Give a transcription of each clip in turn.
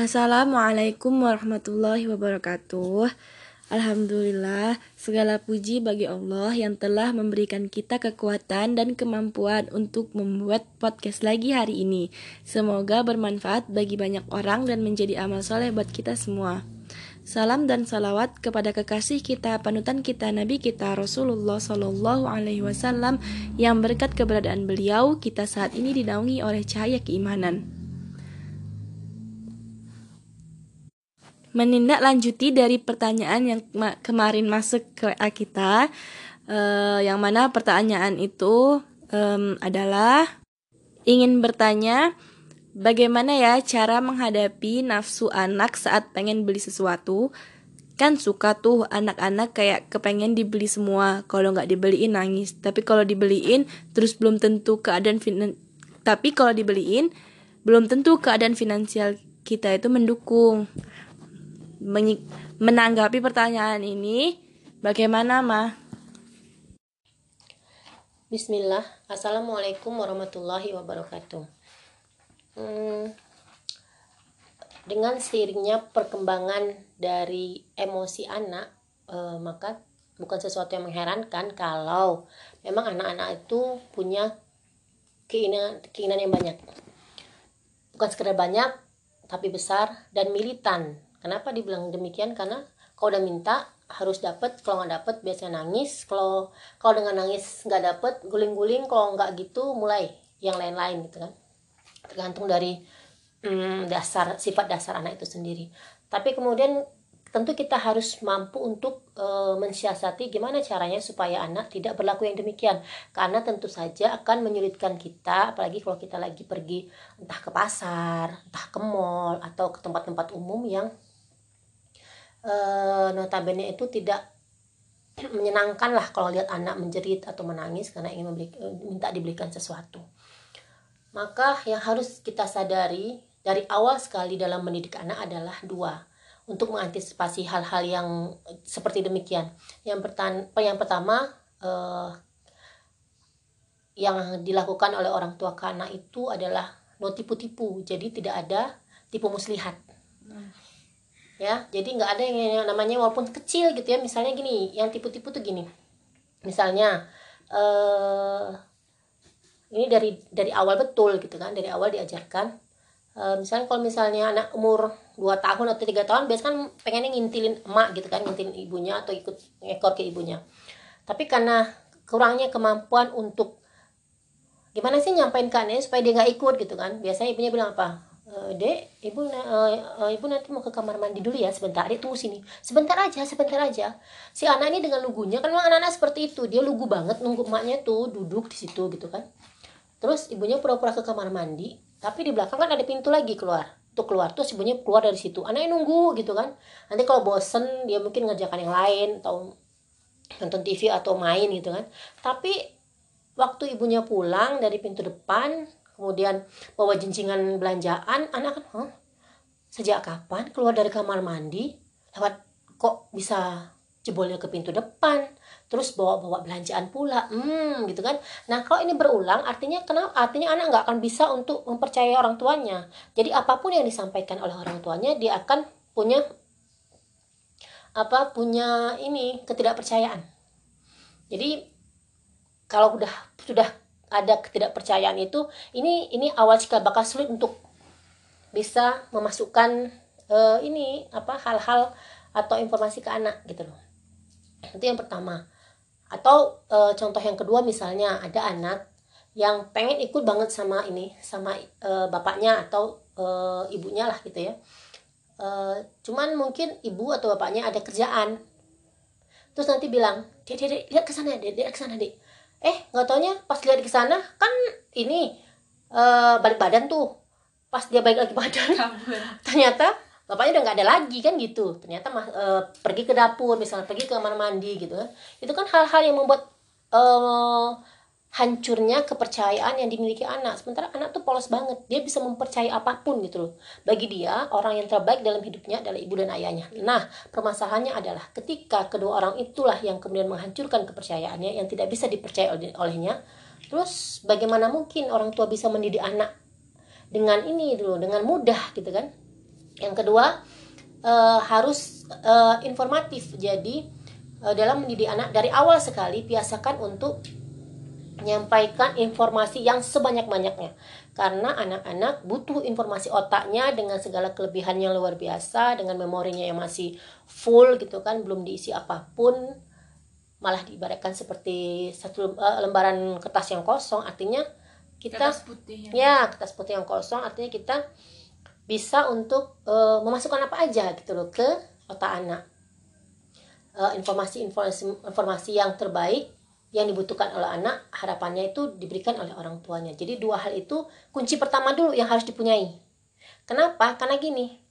Assalamualaikum warahmatullahi wabarakatuh. Alhamdulillah, segala puji bagi Allah yang telah memberikan kita kekuatan dan kemampuan untuk membuat podcast lagi hari ini. Semoga bermanfaat bagi banyak orang dan menjadi amal soleh buat kita semua. Salam dan salawat kepada kekasih kita, panutan kita, Nabi kita Rasulullah Shallallahu Alaihi Wasallam yang berkat keberadaan beliau kita saat ini dinaungi oleh cahaya keimanan. Menindaklanjuti dari pertanyaan yang kemarin masuk ke kita uh, yang mana pertanyaan itu um, adalah ingin bertanya bagaimana ya cara menghadapi nafsu anak saat pengen beli sesuatu? Kan suka tuh anak-anak kayak kepengen dibeli semua kalau nggak dibeliin nangis. Tapi kalau dibeliin terus belum tentu keadaan finan tapi kalau dibeliin belum tentu keadaan finansial kita itu mendukung menanggapi pertanyaan ini bagaimana Ma? Bismillah, Assalamualaikum warahmatullahi wabarakatuh. Hmm, dengan seiringnya perkembangan dari emosi anak, eh, maka bukan sesuatu yang mengherankan kalau memang anak-anak itu punya keinginan keinginan yang banyak. Bukan sekedar banyak, tapi besar dan militan Kenapa dibilang demikian? Karena kalau udah minta harus dapat kalau nggak dapat biasanya nangis. Kalau kalau dengan nangis nggak dapat guling-guling. Kalau nggak gitu mulai yang lain-lain gitu kan. Tergantung dari hmm, dasar sifat dasar anak itu sendiri. Tapi kemudian tentu kita harus mampu untuk e, mensiasati gimana caranya supaya anak tidak berlaku yang demikian. Karena tentu saja akan menyulitkan kita apalagi kalau kita lagi pergi entah ke pasar entah ke mall atau ke tempat-tempat umum yang uh, notabene itu tidak menyenangkan lah kalau lihat anak menjerit atau menangis karena ingin membeli, eh, minta dibelikan sesuatu. Maka yang harus kita sadari dari awal sekali dalam mendidik anak adalah dua untuk mengantisipasi hal-hal yang seperti demikian. Yang, pertama, yang pertama uh, yang dilakukan oleh orang tua ke anak itu adalah no tipu-tipu. Jadi tidak ada tipu muslihat ya. Jadi nggak ada yang namanya walaupun kecil gitu ya. Misalnya gini yang tipu-tipu tuh gini. Misalnya uh, ini dari dari awal betul gitu kan. Dari awal diajarkan. Uh, misalnya kalau misalnya anak umur 2 tahun atau tiga tahun biasanya kan pengennya ngintilin emak gitu kan. Ngintilin ibunya atau ikut ekor ke ibunya. Tapi karena kurangnya kemampuan untuk gimana sih nyampein ke anaknya supaya dia nggak ikut gitu kan. Biasanya ibunya bilang apa Uh, dek ibu uh, ibu nanti mau ke kamar mandi dulu ya sebentar. Dek tunggu sini. Sebentar aja sebentar aja. Si anak ini dengan lugunya kan memang anak-anak seperti itu. Dia lugu banget nunggu emaknya tuh duduk di situ gitu kan. Terus ibunya pura-pura ke kamar mandi tapi di belakang kan ada pintu lagi keluar. Tuh keluar terus ibunya keluar dari situ. Anaknya nunggu gitu kan. Nanti kalau bosen dia mungkin ngerjakan yang lain atau nonton TV atau main gitu kan. Tapi waktu ibunya pulang dari pintu depan kemudian bawa jencingan belanjaan. Anak kan huh? sejak kapan keluar dari kamar mandi? Lewat kok bisa jebolnya ke pintu depan? Terus bawa-bawa belanjaan pula. Hmm gitu kan. Nah kalau ini berulang artinya kenapa artinya anak nggak akan bisa untuk mempercayai orang tuanya. Jadi apa pun yang disampaikan oleh orang tuanya dia akan punya apa punya ini ketidakpercayaan. Jadi kalau udah sudah ada ketidakpercayaan itu ini ini awal cikal bakal sulit untuk bisa memasukkan uh, ini apa hal-hal atau informasi ke anak gitu loh. Itu yang pertama. Atau uh, contoh yang kedua misalnya ada anak yang pengen ikut banget sama ini sama uh, bapaknya atau uh, ibunya lah gitu ya. Uh, cuman mungkin ibu atau bapaknya ada kerjaan. Terus nanti bilang dek dek lihat ke sana dek dek ke dek eh nggak taunya pas lihat ke sana kan ini uh, balik badan tuh. Pas dia balik lagi badan ternyata bapaknya udah nggak ada lagi kan gitu. Ternyata uh, pergi ke dapur misalnya pergi ke kamar mandi gitu kan. Itu kan hal-hal yang membuat uh, hancurnya kepercayaan yang dimiliki anak. Sementara anak tuh polos banget. Dia bisa mempercayai apa pun gitu loh. Bagi dia orang yang terbaik dalam hidupnya adalah ibu dan ayahnya. Nah permasalahannya adalah ketika kedua orang itulah yang kemudian menghancurkan kepercayaannya yang tidak bisa dipercaya olehnya terus bagaimana mungkin orang tua bisa mendidik anak dengan ini dulu dengan mudah gitu kan? Yang kedua uh, harus uh, informatif. Jadi uh, dalam mendidik anak dari awal sekali biasakan untuk menyampaikan informasi yang sebanyak-banyaknya. Karena anak-anak butuh informasi otaknya dengan segala kelebihan yang luar biasa dengan memorinya yang masih full gitu kan belum diisi apa pun malah diibaratkan seperti satu uh, lembaran kertas yang kosong. Artinya kita kertas putih ya. ya kertas putih yang kosong. Artinya kita bisa untuk uh, memasukkan apa aja gitu loh ke otak anak. Informasi-informasi uh, informasi yang terbaik yang dibutuhkan oleh anak harapannya itu diberikan oleh orang tuanya. Jadi dua hal itu kunci pertama dulu yang harus dipunyai. Kenapa? Karena gini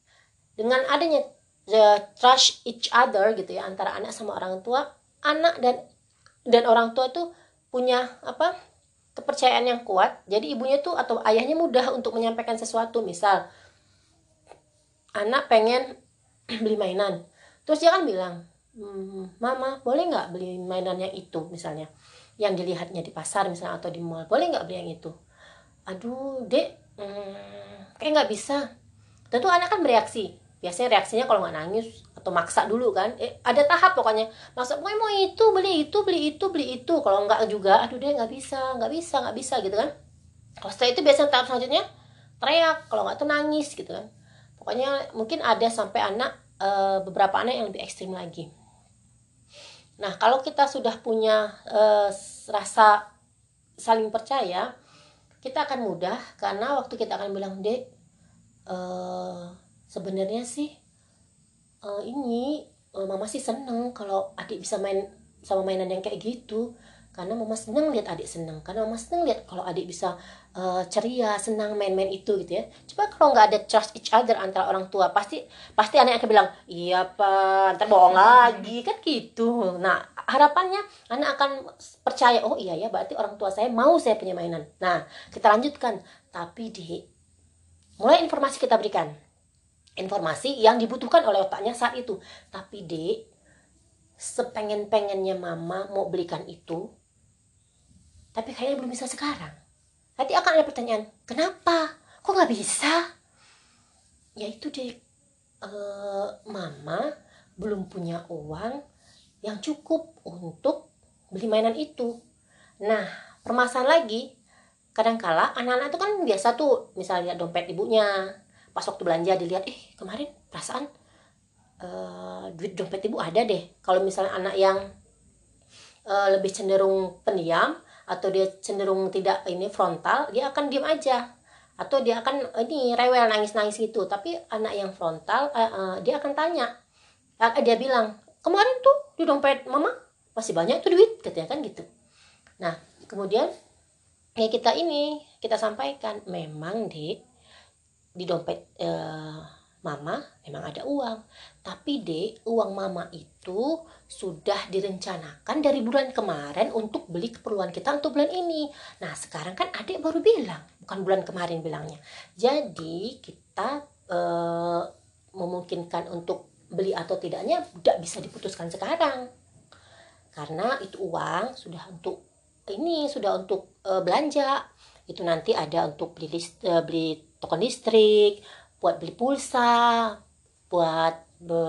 dengan adanya the trust each other gitu ya antara anak sama orang tua anak dan dan orang tua itu punya apa kepercayaan yang kuat. Jadi ibunya tuh atau ayahnya mudah untuk menyampaikan sesuatu. Misal anak pengen beli mainan. Terus dia kan bilang hmm, mama boleh nggak beli mainan yang itu misalnya? Yang dilihatnya di pasar misalnya atau di mall. Boleh nggak beli yang itu? Aduh dek. Hmm, kayak nggak bisa. Tentu anak kan bereaksi. Biasanya reaksinya kalau nggak nangis atau maksa dulu kan. Eh, ada tahap pokoknya. Maksa pokoknya mau itu beli itu beli itu beli itu. Kalau nggak juga aduh deh nggak bisa nggak bisa nggak bisa gitu kan. Kalau setelah itu biasanya tahap selanjutnya teriak. Kalau nggak tuh nangis gitu kan. Pokoknya mungkin ada sampai anak e, beberapa anak yang lebih ekstrim lagi nah kalau kita sudah punya e, rasa saling percaya kita akan mudah karena waktu kita akan bilang dek e, sebenarnya sih e, ini e, mama sih seneng kalau adik bisa main sama mainan yang kayak gitu karena mama seneng lihat adik seneng karena mama seneng lihat kalau adik bisa uh, ceria senang main-main itu gitu ya. Coba kalau nggak ada trust each other antara orang tua pasti pasti anak akan bilang iya pak ntar bohong lagi. Kan gitu. Nah harapannya anak akan percaya oh iya ya berarti orang tua saya mau saya punya mainan. Nah kita lanjutkan. Tapi di mulai informasi kita berikan. Informasi yang dibutuhkan oleh otaknya saat itu. Tapi dek sepengen-pengennya mama mau belikan itu tapi kayaknya belum bisa sekarang. Nanti akan ada pertanyaan kenapa? Kok nggak bisa? Ya itu deh uh, mama belum punya uang yang cukup untuk beli mainan itu. Nah permasalahan lagi kadangkala anak-anak itu kan biasa tuh misalnya dompet ibunya pas waktu belanja dilihat eh kemarin perasaan uh, duit dompet ibu ada deh. Kalau misalnya anak yang uh, lebih cenderung pendiam atau dia cenderung tidak ini frontal dia akan diam aja. Atau dia akan ini rewel nangis nangis gitu. Tapi anak yang frontal uh, uh, dia akan tanya. Uh, dia bilang kemarin tuh di dompet mama masih banyak tuh duit katanya kan gitu. Nah kemudian ya kita ini kita sampaikan memang dek di dompet uh, Mama memang ada uang, tapi dek uang mama itu sudah direncanakan dari bulan kemarin untuk beli keperluan kita untuk bulan ini. Nah sekarang kan adik baru bilang, bukan bulan kemarin bilangnya. Jadi kita e, memungkinkan untuk beli atau tidaknya tidak bisa diputuskan sekarang, karena itu uang sudah untuk ini sudah untuk e, belanja. Itu nanti ada untuk beli list, e, beli token listrik, buat beli pulsa buat be,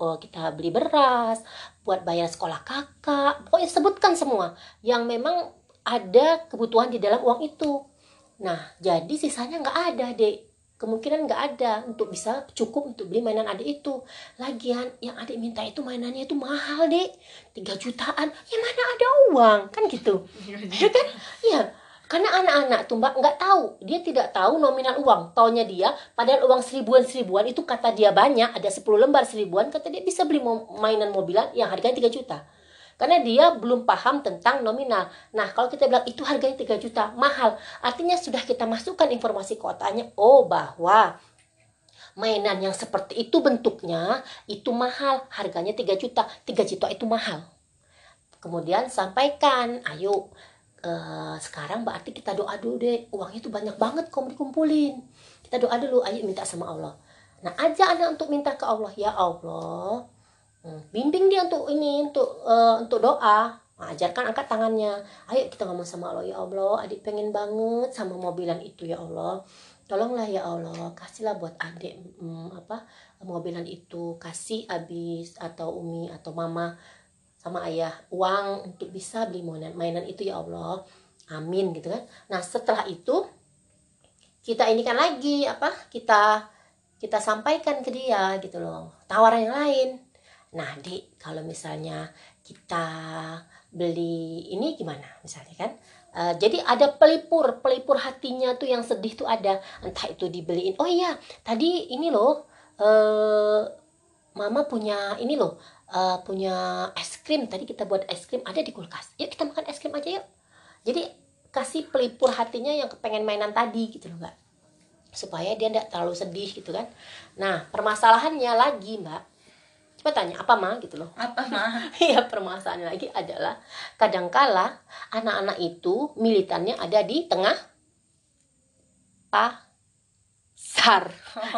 oh, kita beli beras buat bayar sekolah kakak. Pokoknya sebutkan semua yang memang ada kebutuhan di dalam uang itu. Nah jadi sisanya nggak ada dek. Kemungkinan nggak ada untuk bisa cukup untuk beli mainan adik itu. Lagian yang adik minta itu mainannya itu mahal dek. Tiga jutaan. Ya mana ada uang? Kan gitu. Ya kan? ya karena anak-anak tuh mbak nggak tahu, dia tidak tahu nominal uang. Taunya dia, padahal uang seribuan-seribuan itu kata dia banyak, ada 10 lembar seribuan, kata dia bisa beli mainan mobilan yang harganya 3 juta. Karena dia belum paham tentang nominal. Nah, kalau kita bilang itu harganya 3 juta, mahal. Artinya sudah kita masukkan informasi kotanya, oh bahwa mainan yang seperti itu bentuknya, itu mahal, harganya 3 juta. 3 juta itu mahal. Kemudian sampaikan, ayo uh, sekarang berarti kita doa dulu deh. Uangnya itu banyak banget kok dikumpulin. Kita doa dulu ayo minta sama Allah. Nah aja anak untuk minta ke Allah. Ya Allah. Hmm, bimbing dia untuk ini untuk uh, untuk doa. Nah, ajarkan angkat tangannya. Ayo kita ngomong sama Allah. Ya Allah adik pengen banget sama mobilan itu ya Allah. Tolonglah ya Allah kasihlah buat adik hmm, apa mobilan itu. Kasih abis atau umi atau mama sama ayah uang untuk bisa beli mainan mainan itu ya Allah. Amin gitu kan. Nah setelah itu kita ini kan lagi apa kita kita sampaikan ke dia gitu loh. Tawaran yang lain. Nah di kalau misalnya kita beli ini gimana misalnya kan? Uh, jadi ada pelipur, pelipur hatinya tuh yang sedih tuh ada. Entah itu dibeliin. Oh iya, tadi ini loh, uh, mama punya ini loh, uh, punya es krim. Tadi kita buat es krim ada di kulkas. Yuk kita makan es krim aja yuk. Jadi kasih pelipur hatinya yang kepengen mainan tadi gitu loh mbak. Supaya dia tidak terlalu sedih gitu kan. Nah permasalahannya lagi mbak Coba tanya, apa mah gitu loh. Apa mah? Iya, permasalahannya lagi adalah kadangkala anak-anak itu militannya ada di tengah pasar.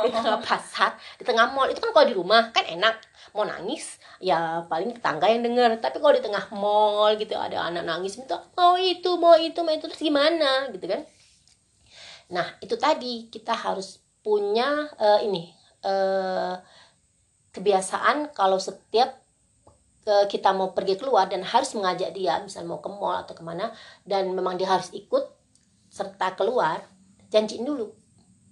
Di tengah pasar, di tengah mall. Itu kan kalau di rumah kan enak. Mau nangis, ya paling tetangga yang denger. Tapi kalau di tengah mall gitu ada anak nangis minta mau itu, mau itu, mau itu terus gimana gitu kan. Nah, itu tadi kita harus punya uh, ini uh, kebiasaan kalau setiap uh, kita mau pergi keluar dan harus mengajak dia misalnya mau ke mall atau ke mana dan memang dia harus ikut serta keluar janjiin dulu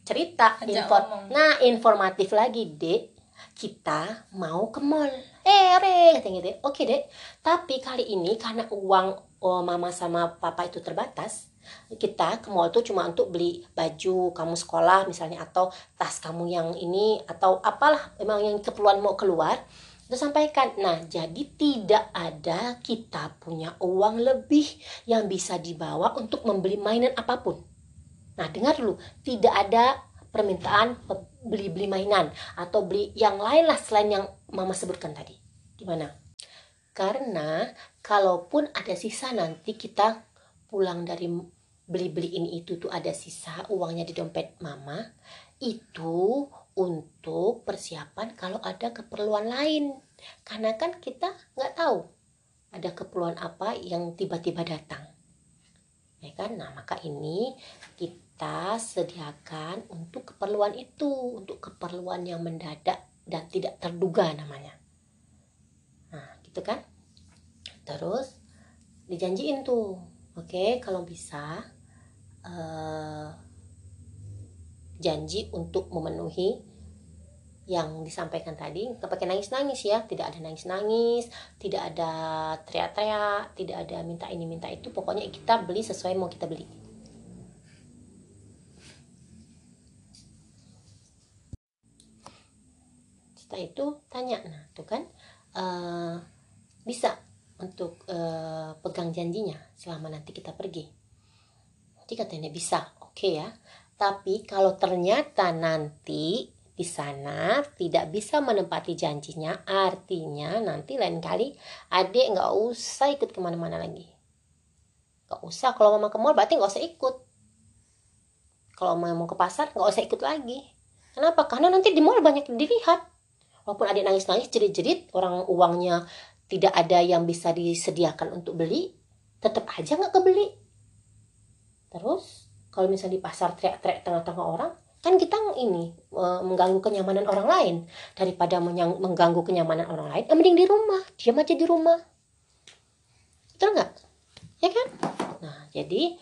cerita info nah informatif lagi dek. Kita mau ke mall. Eh re katanya gitu oke dek. Tapi kali ini karena uang oh, mama sama papa itu terbatas kita ke mall tuh cuma untuk beli baju kamu sekolah misalnya atau tas kamu yang ini atau apalah memang yang keperluan mau keluar itu sampaikan. Nah jadi tidak ada kita punya uang lebih yang bisa dibawa untuk membeli mainan apa pun nah dengar dulu. Tidak ada permintaan beli-beli mainan atau beli yang lain lah selain yang mama sebutkan tadi. Gimana? Karena kalaupun ada sisa nanti kita pulang dari beli-beli ini itu tuh ada sisa uangnya di dompet mama itu untuk persiapan kalau ada keperluan lain. Karena kan kita nggak tahu ada keperluan apa yang tiba-tiba datang. Ya kan? Nah maka ini kita sediakan untuk keperluan itu untuk keperluan yang mendadak dan tidak terduga namanya. Nah gitu kan? Terus dijanjiin tuh oke kalau bisa uh, janji untuk memenuhi yang disampaikan tadi nggak pakai nangis-nangis ya tidak ada nangis-nangis tidak ada teriak-teriak tidak ada minta ini minta itu pokoknya kita beli sesuai mau kita beli setelah itu tanya nah tuh kan uh, bisa untuk uh, pegang janjinya selama nanti kita pergi. Nanti katanya bisa oke okay ya. Tapi kalau ternyata nanti di sana tidak bisa menempati janjinya artinya nanti lain kali adik nggak usah ikut ke mana-mana lagi. Nggak usah. Kalau mama ke mall berarti nggak usah ikut. Kalau mau ke pasar nggak usah ikut lagi. Kenapa? Karena nanti di mall banyak dilihat walaupun adik nangis-nangis jerit-jerit orang uangnya tidak ada yang bisa disediakan untuk beli tetap aja nggak kebeli. Terus kalau misalnya di pasar teriak-teriak tengah-tengah orang kan kita ini mengganggu kenyamanan orang lain. Daripada mengganggu kenyamanan orang lain eh, mending di rumah diam aja di rumah. Betul nggak? Ya kan? Nah jadi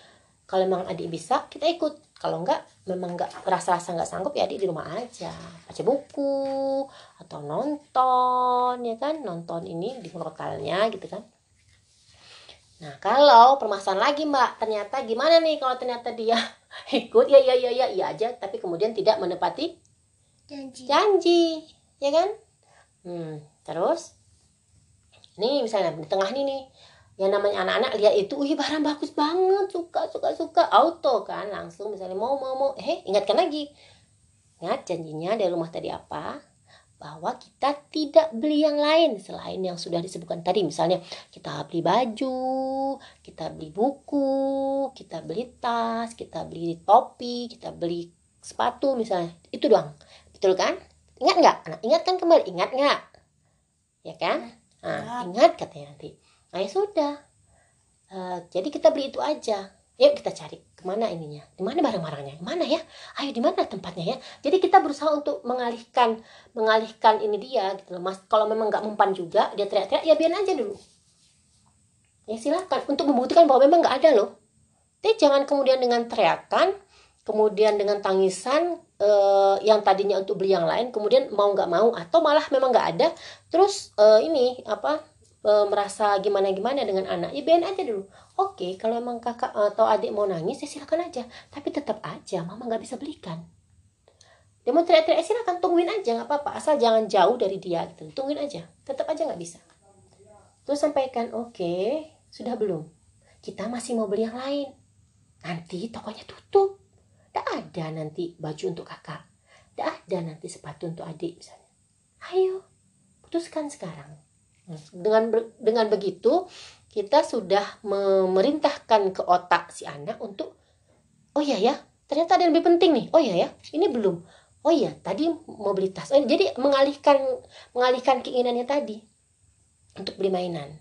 kalau memang adik bisa kita ikut kalau enggak memang enggak rasa-rasa nggak sanggup ya adik di rumah aja. Baca buku atau nonton ya kan? Nonton ini di lokalnya gitu kan? Nah, kalau permasalahan lagi Mbak, ternyata gimana nih kalau ternyata dia ikut? Ya ya ya ya ya aja tapi kemudian tidak menepati janji. Janji, ya kan? Hmm, terus? Nih misalnya di tengah nih nih yang namanya anak-anak lihat itu, wih barang bagus banget, suka suka suka. Auto kan langsung misalnya mau mau mau, eh ingatkan lagi, ingat janjinya dari rumah tadi apa, bahwa kita tidak beli yang lain selain yang sudah disebutkan tadi. Misalnya kita beli baju kita beli buku kita beli tas kita beli topi kita beli sepatu misalnya. Itu doang. Betul kan? Ingat nggak? Nah, ingat kan kembali. Ingat nggak? Ya kan? Nah, ingat katanya nanti nah ya sudah. Uh, jadi kita beli itu aja. Yuk kita cari ke mana ininya? Di mana barang-barangnya? Mana ya? Ayo di mana tempatnya ya? Jadi kita berusaha untuk mengalihkan mengalihkan ini dia gitu mas. Kalau memang nggak mempan juga dia teriak-teriak ya biar aja dulu. Ya silakan. Untuk membuktikan bahwa memang nggak ada loh. Tapi jangan kemudian dengan teriakan kemudian dengan tangisan eh, yang tadinya untuk beli yang lain kemudian mau nggak mau atau malah memang nggak ada terus eh, ini apa eh, merasa gimana gimana dengan anak ya biarin aja dulu. Oke kalau emang kakak atau adik mau nangis ya silakan aja. Tapi tetap aja mama nggak bisa belikan. Dia mau teriak-teriak eh, silakan tungguin aja nggak apa-apa. Asal jangan jauh dari dia gitu. Tungguin aja tetap aja nggak bisa. Terus sampaikan oke sudah belum? Kita masih mau beli yang lain. Nanti tokonya tutup. Tidak ada nanti baju untuk kakak. Tidak ada nanti sepatu untuk adik misalnya. Ayo putuskan sekarang dengan dengan begitu kita sudah memerintahkan ke otak si anak untuk oh iya ya ternyata ada yang lebih penting nih. Oh iya ya ini belum. Oh iya tadi mau beli tas. Oh, jadi mengalihkan mengalihkan keinginannya tadi untuk beli mainan.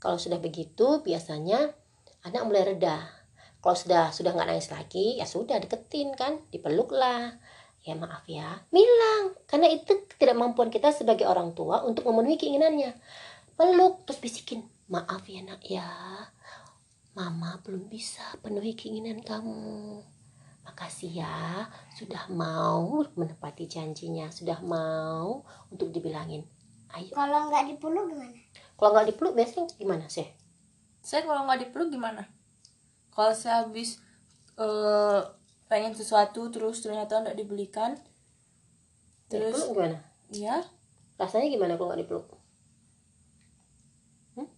Kalau sudah begitu biasanya anak mulai reda. Kalau sudah sudah nggak nangis lagi ya sudah deketin kan dipeluk lah ya maaf ya. Bilang karena itu tidak mampuan kita sebagai orang tua untuk memenuhi keinginannya. Peluk terus bisikin maaf ya nak ya. Mama belum bisa penuhi keinginan kamu. Makasih ya sudah mau menepati janjinya sudah mau untuk dibilangin. Ayo. Kalau nggak dipeluk gimana? Kalau nggak dipeluk biasanya gimana sih saya kalau nggak dipeluk gimana? Kalau saya habis uh, pengen sesuatu terus ternyata nggak dibelikan. Terus dipeluk gimana? Iya. Rasanya gimana kalau nggak dipeluk? Hmm?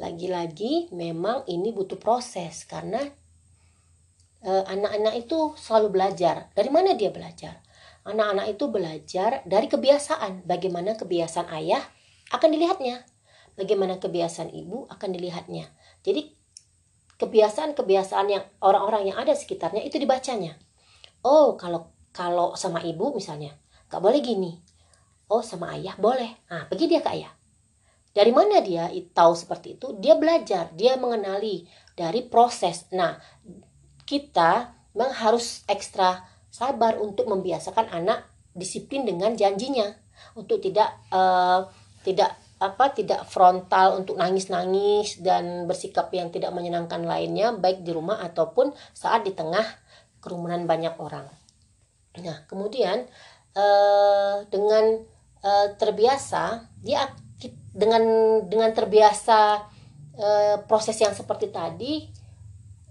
lagi-lagi memang ini butuh proses karena eh, anak-anak uh, itu selalu belajar. Dari mana dia belajar? Anak-anak itu belajar dari kebiasaan. Bagaimana kebiasaan ayah akan dilihatnya. Bagaimana kebiasaan ibu akan dilihatnya. Jadi kebiasaan-kebiasaan yang orang-orang yang ada sekitarnya itu dibacanya. Oh, kalau kalau sama ibu misalnya, nggak boleh gini. Oh, sama ayah boleh. Nah, pergi dia ke ayah. Dari mana dia tahu seperti itu? Dia belajar, dia mengenali dari proses. Nah, kita memang harus ekstra sabar untuk membiasakan anak disiplin dengan janjinya untuk tidak uh, tidak apa tidak frontal untuk nangis-nangis dan bersikap yang tidak menyenangkan lainnya baik di rumah ataupun saat di tengah kerumunan banyak orang. Nah, kemudian eh, dengan eh, terbiasa dia dengan dengan terbiasa eh, proses yang seperti tadi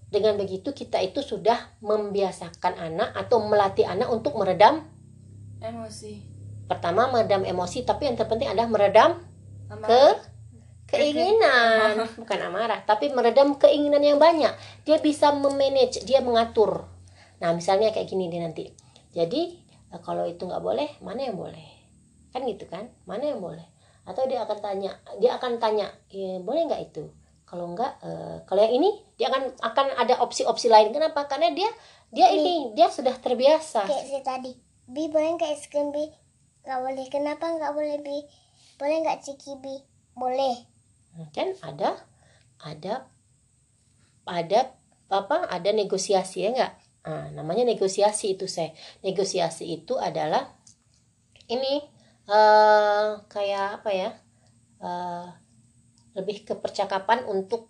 dengan begitu kita itu sudah membiasakan anak atau melatih anak untuk meredam emosi. Pertama meredam emosi, tapi yang terpenting adalah meredam ke keinginan. Bukan amarah tapi meredam keinginan yang banyak. Dia bisa memanage dia mengatur. Nah misalnya kayak gini dia nanti. Jadi eh, kalau itu nggak boleh mana yang boleh? Kan gitu kan? Mana yang boleh? Atau dia akan tanya dia akan tanya e, boleh nggak itu? Kalau enggak e, kalau yang ini dia akan akan ada opsi-opsi lain. Kenapa? Karena dia dia ini dia sudah terbiasa. kayak si tadi. Bi boleh nggak es krim bi? Nggak boleh. Kenapa nggak boleh bi boleh nggak cikibi? Boleh. Kan ada ada ada apa ada negosiasi ya enggak nah, namanya negosiasi itu saya negosiasi itu adalah ini uh, kayak apa ya uh, lebih ke percakapan untuk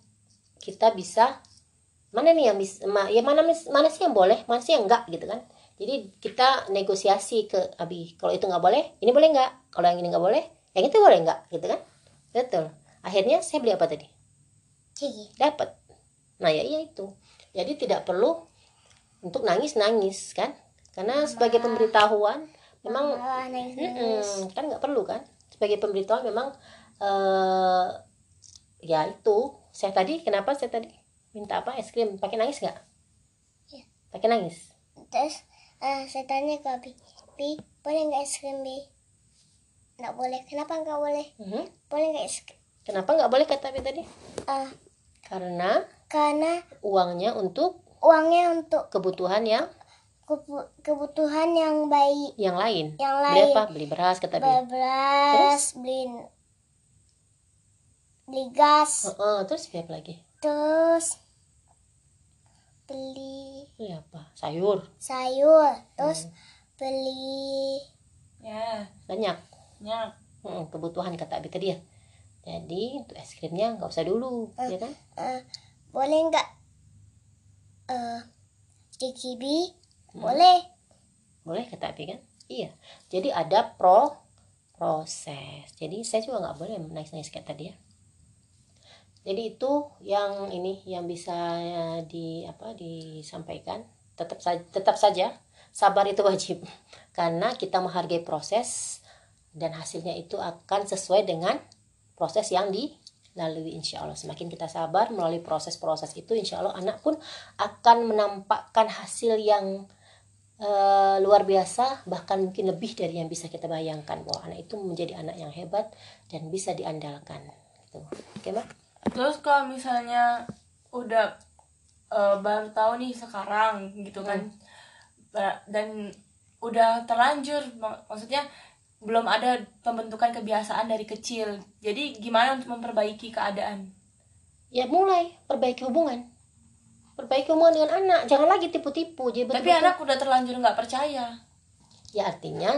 kita bisa mana nih yang bisa ya mana mana sih yang boleh mana sih yang enggak gitu kan? Jadi kita negosiasi ke abi kalau itu nggak boleh ini boleh nggak? Kalau yang ini nggak boleh yang itu boleh nggak? Gitu kan? Betul. Akhirnya saya beli apa tadi? Dapat. Nah ya iya itu. Jadi tidak perlu untuk nangis nangis kan? Karena Mama. sebagai pemberitahuan memang Mama, nangis, nangis. kan nggak perlu kan? Sebagai pemberitahuan memang uh, ya itu. Saya tadi kenapa saya tadi minta apa? Es krim. Pakai nangis nggak? Ya. pakai nangis. Terus uh, saya tanya ke Abi Bi boleh nggak es krim Bi nggak boleh. Kenapa nggak boleh? Mm-hmm. boleh nggak kenapa nggak boleh kata Abi tadi? Uh, karena karena uangnya untuk uangnya untuk kebutuhan yang kebutuhan yang baik. Yang lain. Yang lain. beli apa? Beli beras kata beli beras beli beli gas. Heeh, terus apa lagi? Terus beli beli apa? Sayur. sayur. Terus beli Ya, banyak ya. Heeh, kebutuhan kata Abi tadi ya. Jadi untuk es krimnya nggak usah dulu ya kan? eh, boleh nggak? Eh di kibi boleh. Boleh kata Abi kan? Iya. Jadi ada pro proses. Jadi saya juga nggak boleh nangis nangis kayak tadi ya. Jadi itu yang ini yang bisa di apa disampaikan. Tetap saja tetap saja sabar itu wajib. Karena kita menghargai proses dan hasilnya itu akan sesuai dengan proses yang dilalui insya Allah semakin kita sabar melalui proses-proses itu insya Allah anak pun akan menampakkan hasil yang eh, luar biasa bahkan mungkin lebih dari yang bisa kita bayangkan bahwa anak itu menjadi anak yang hebat dan bisa diandalkan gitu. oke mbak Terus kalau misalnya udah eh, baru tahu nih sekarang gitu kan. Ba- Dan udah terlanjur mak- maksudnya belum ada pembentukan kebiasaan dari kecil. Jadi gimana untuk memperbaiki keadaan? ya mulai. Perbaiki hubungan. Perbaiki hubungan dengan anak. Jangan lagi tipu-tipu. Jadi Tapi betul-betul- anak udah terlanjur nggak percaya. ya artinya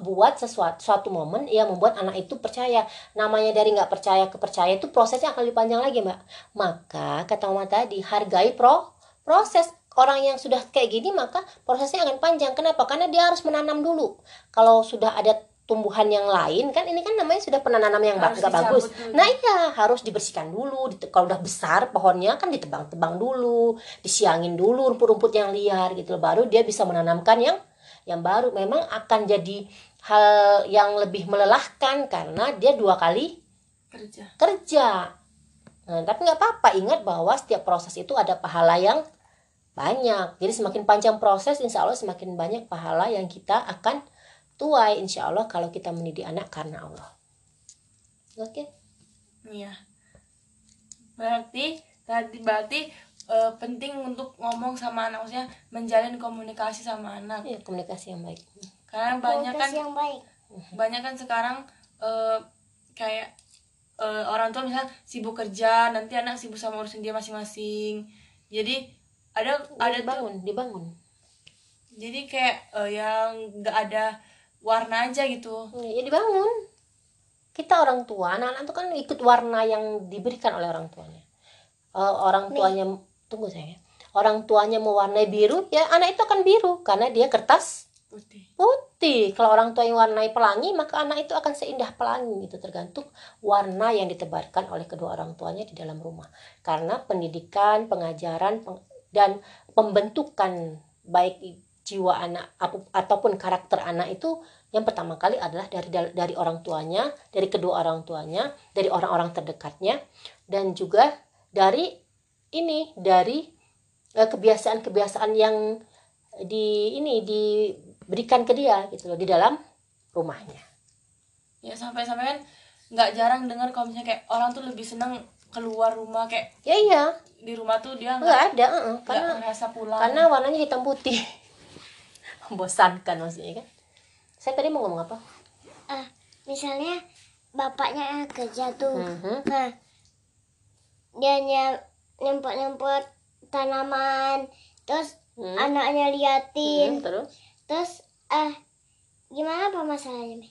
buat sesuatu suatu momen yang membuat anak itu percaya. Namanya dari nggak percaya ke percaya itu prosesnya akan lebih panjang lagi mbak. Maka kata mama tadi hargai pro proses. Orang yang sudah kayak gini maka prosesnya akan panjang. Kenapa? Karena dia harus menanam dulu. Kalau sudah ada tumbuhan yang lain kan ini kan namanya sudah penanaman yang ba- Harus nggak bagus dulu. nah iya harus dibersihkan dulu kalau udah besar pohonnya kan ditebang-tebang dulu disiangin dulu rumput-rumput yang liar gitu loh. baru dia bisa menanamkan yang yang baru memang akan jadi hal yang lebih melelahkan karena dia dua kali Kerja. kerja. Nah, tapi nggak apa-apa ingat bahwa setiap proses itu ada pahala yang banyak. Jadi semakin panjang proses, insya Allah semakin banyak pahala yang kita akan tuai insya Allah kalau kita mendidik anak karena Allah. Oke? Iya. Berarti tadi berarti eh, penting untuk ngomong sama anak maksudnya menjalin komunikasi sama anak. Iya komunikasi yang baik. Karena banyak kan Komunikasi yang baik banyak kan sekarang eh, kayak eh, orang tua misalnya sibuk kerja, nanti anak sibuk sama urusan dia masing-masing. Jadi ada ada tuh dibangun, dibangun. jadi kayak eh, yang nggak ada warna aja gitu. Ya dibangun. Kita orang tua, anak-anak itu kan ikut warna yang diberikan oleh orang tuanya. Eh, orang tuanya tunggu saya. Orang tuanya mewarnai biru, ya anak itu akan biru karena dia kertas Putih. putih. Kalau orang tua yang warnai pelangi, maka anak itu akan seindah pelangi itu tergantung warna yang ditebarkan oleh kedua orang tuanya di dalam rumah. Karena pendidikan, pengajaran peng- dan pembentukan baik jiwa anak ataupun karakter anak itu yang pertama kali adalah dari dari orang tuanya, dari kedua orang tuanya, dari orang-orang terdekatnya dan juga dari ini dari eh, kebiasaan-kebiasaan yang di ini diberikan ke dia gitu loh di dalam rumahnya. Ya sampai-sampai kan nggak jarang dengar kalau misalnya kayak orang tuh lebih seneng keluar rumah kayak Ya iya, di rumah tuh dia nggak ada, heeh, nggak karena ngerasa pulang. karena warnanya hitam putih. Membosankan maksudnya kan. Saya tadi mau ngomong apa? ah misalnya bapaknya kerja tuh Mhm. nah dia nye- nyempot-nyempot tanaman terus Hmm. anaknya liatin Hmm, terus terus ah gimana apa masalahnya Mi?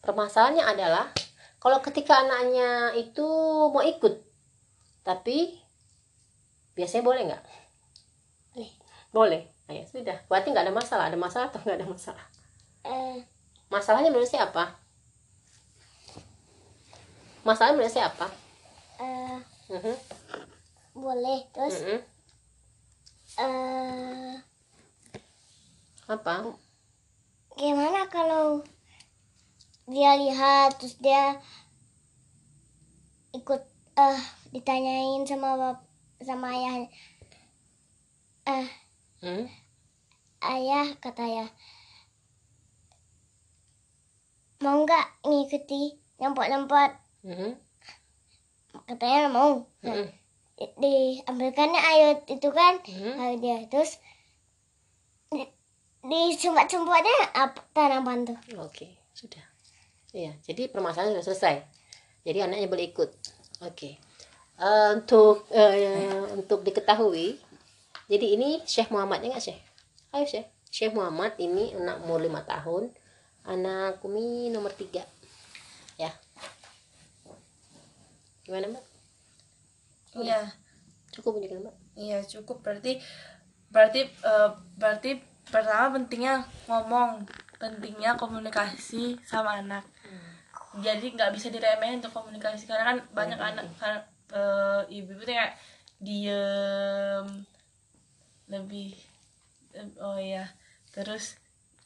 permasalahannya adalah kalau ketika anaknya itu mau ikut, tapi biasanya boleh nggak? Boleh. Boleh. Nah, ya sudah. Berarti nggak ada masalah. Ada masalah atau nggak ada masalah? Eh, Masalahnya menurut saya apa? Masalahnya menurut saya apa? eh, Mhm, boleh terus mhm. eh Apa? gimana kalau dia lihat terus dia ikut eh ditanyain sama bap sama ayah eh Hmm? Ayah kata ya mau nggak ngikuti nyempot-nyempot Mhm, katanya mau nah, mhm, di- diambilkannya air itu kan mhm. air dia terus di, di sumbat-sumbatnya apa tanaman tuh Oke, sudah. Iya, jadi permasalahan sudah selesai. Jadi anaknya boleh ikut. Oke. Eh, untuk eh, untuk diketahui, jadi ini Syekh Muhammadnya nggak Syekh? Ayo Syekh. Syekh Muhammad ini anak umur lima tahun, anak Kumi nomor tiga, ya. Gimana mbak? Iya. Cukup punya mbak? Iya cukup berarti berarti eh, berarti pertama pentingnya ngomong pentingnya komunikasi sama anak jadi nggak bisa diremehin untuk komunikasi karena kan banyak anak kan eh, ibu-ibu tuh kayak diem lebih oh iya terus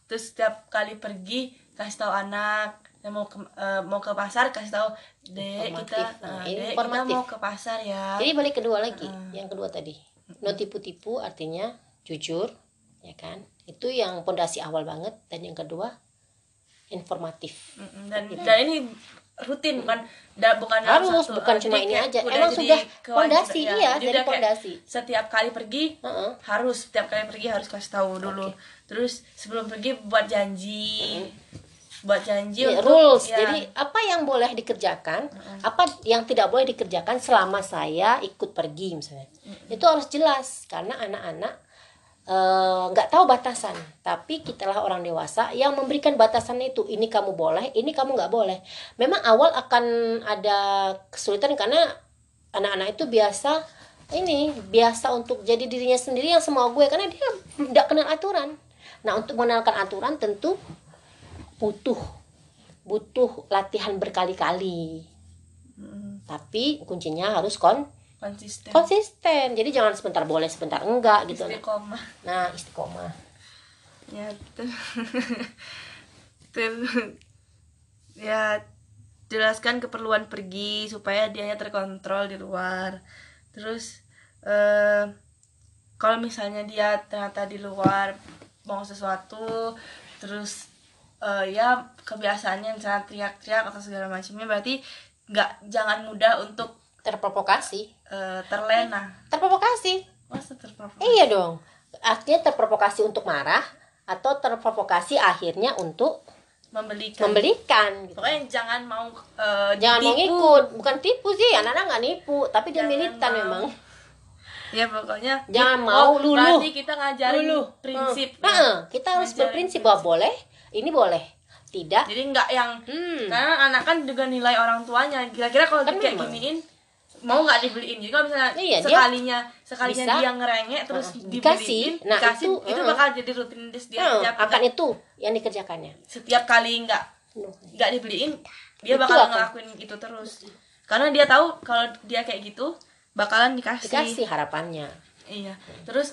terus setiap kali pergi kasih tahu anak yang mau ke eh, mau ke pasar kasih tahu dek kita. Nah, eh, ini dek kita mau ke pasar ya Jadi balik kedua lagi, yang kedua tadi. No tipu-tipu artinya jujur, ya kan? Itu yang pondasi awal banget dan yang kedua informatif. Dan dan ini rutin bukan da, bukan Harus, satu, bukan eh, cuma ini kayak aja. udah Emang sudah pondasi, ya. iya, Jadi pondasi. setiap kali pergi Heeh. harus setiap kali pergi harus kasih tahu dulu terus sebelum pergi buat janji buat janji Iya, untuk rules. ya, Jadi apa yang boleh dikerjakan, apa yang tidak boleh dikerjakan selama saya ikut pergi misalnya. Itu harus jelas karena anak-anak eh, nggak tahu batasan. Tapi kitalah orang dewasa yang memberikan batasan itu. Ini kamu boleh, ini kamu nggak boleh. Memang awal akan ada kesulitan karena anak-anak itu biasa ini biasa untuk jadi dirinya sendiri yang semua gue karena dia tidak kenal aturan. Nah untuk mengenalkan aturan tentu butuh butuh latihan berkali-kali mm, tapi kuncinya harus kon konsisten. Konsisten. Jadi jangan sebentar boleh sebentar enggak gitu. Istiqomah. Nah istiqomah. Ya ter- ter- ya jelaskan keperluan pergi supaya dianya terkontrol di luar. Terus eh kalau misalnya dia ternyata di luar mau sesuatu terus eh, ya kebiasaannya misalnya teriak-teriak atau segala macamnya berarti nggak jangan mudah untuk terprovokasi eh, terlena terprovokasi masa terprovokasi iya dong artinya terprovokasi untuk marah atau terprovokasi akhirnya untuk membelikan membelikan gitu. pokoknya jangan mau eh, jangan mau ditipu. ngikut bukan tipu sih anak-anak nggak nipu tapi dia Jangan militan mau. memang ya pokoknya Jangan mau luluh. berarti kita ngajarin Luluh. prinsip Hmm. ya. Heeh, kita harus Ngajarin berprinsip bahwa boleh ini boleh tidak jadi nggak yang hmm. karena anak kan juga nilai orang tuanya kira-kira kalau Kan kayak memang. giniin mau nggak dibeliin jadi kalau misalnya Iya, dia sekalinya sekalinya bisa. dia ngerengek terus Heeh, dibeliin dikasih. Nah, dikasih, itu, itu, bakal jadi rutinitas dia Hmm, setiap akan itu yang dikerjakannya setiap kali nggak nggak dibeliin dia Itu bakal akan. ngelakuin itu terus karena dia tahu kalau dia kayak gitu bakalan dikasih, dikasih harapannya Iya. Terus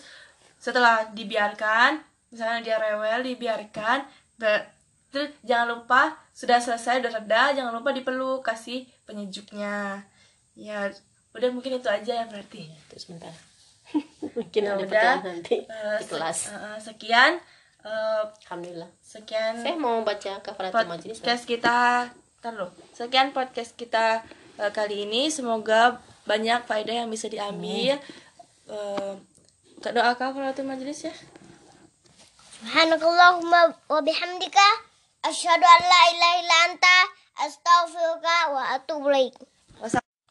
setelah dibiarkan, misalnya dia rewel, dibiarkan, terus jangan lupa sudah selesai udah reda, jangan lupa dipeluk, kasih penyejuknya. Ya, udah mungkin itu aja ya berarti. terus sebentar mungkin Ya ada udah. nanti Eh, di se- kelas eh, eh, sekian eh, alhamdulillah sekian saya mau baca kafaratul majelis podcast kita Ntar loh. Sekian podcast kita eh, kali ini. Semoga banyak faedah yang bisa diambil. Eh, doa kafaratul majelis ya. Subhanakallahumma wa bihamdika asyhadu an la ilaha illa anta astaghfiruka wa atubu ilaik.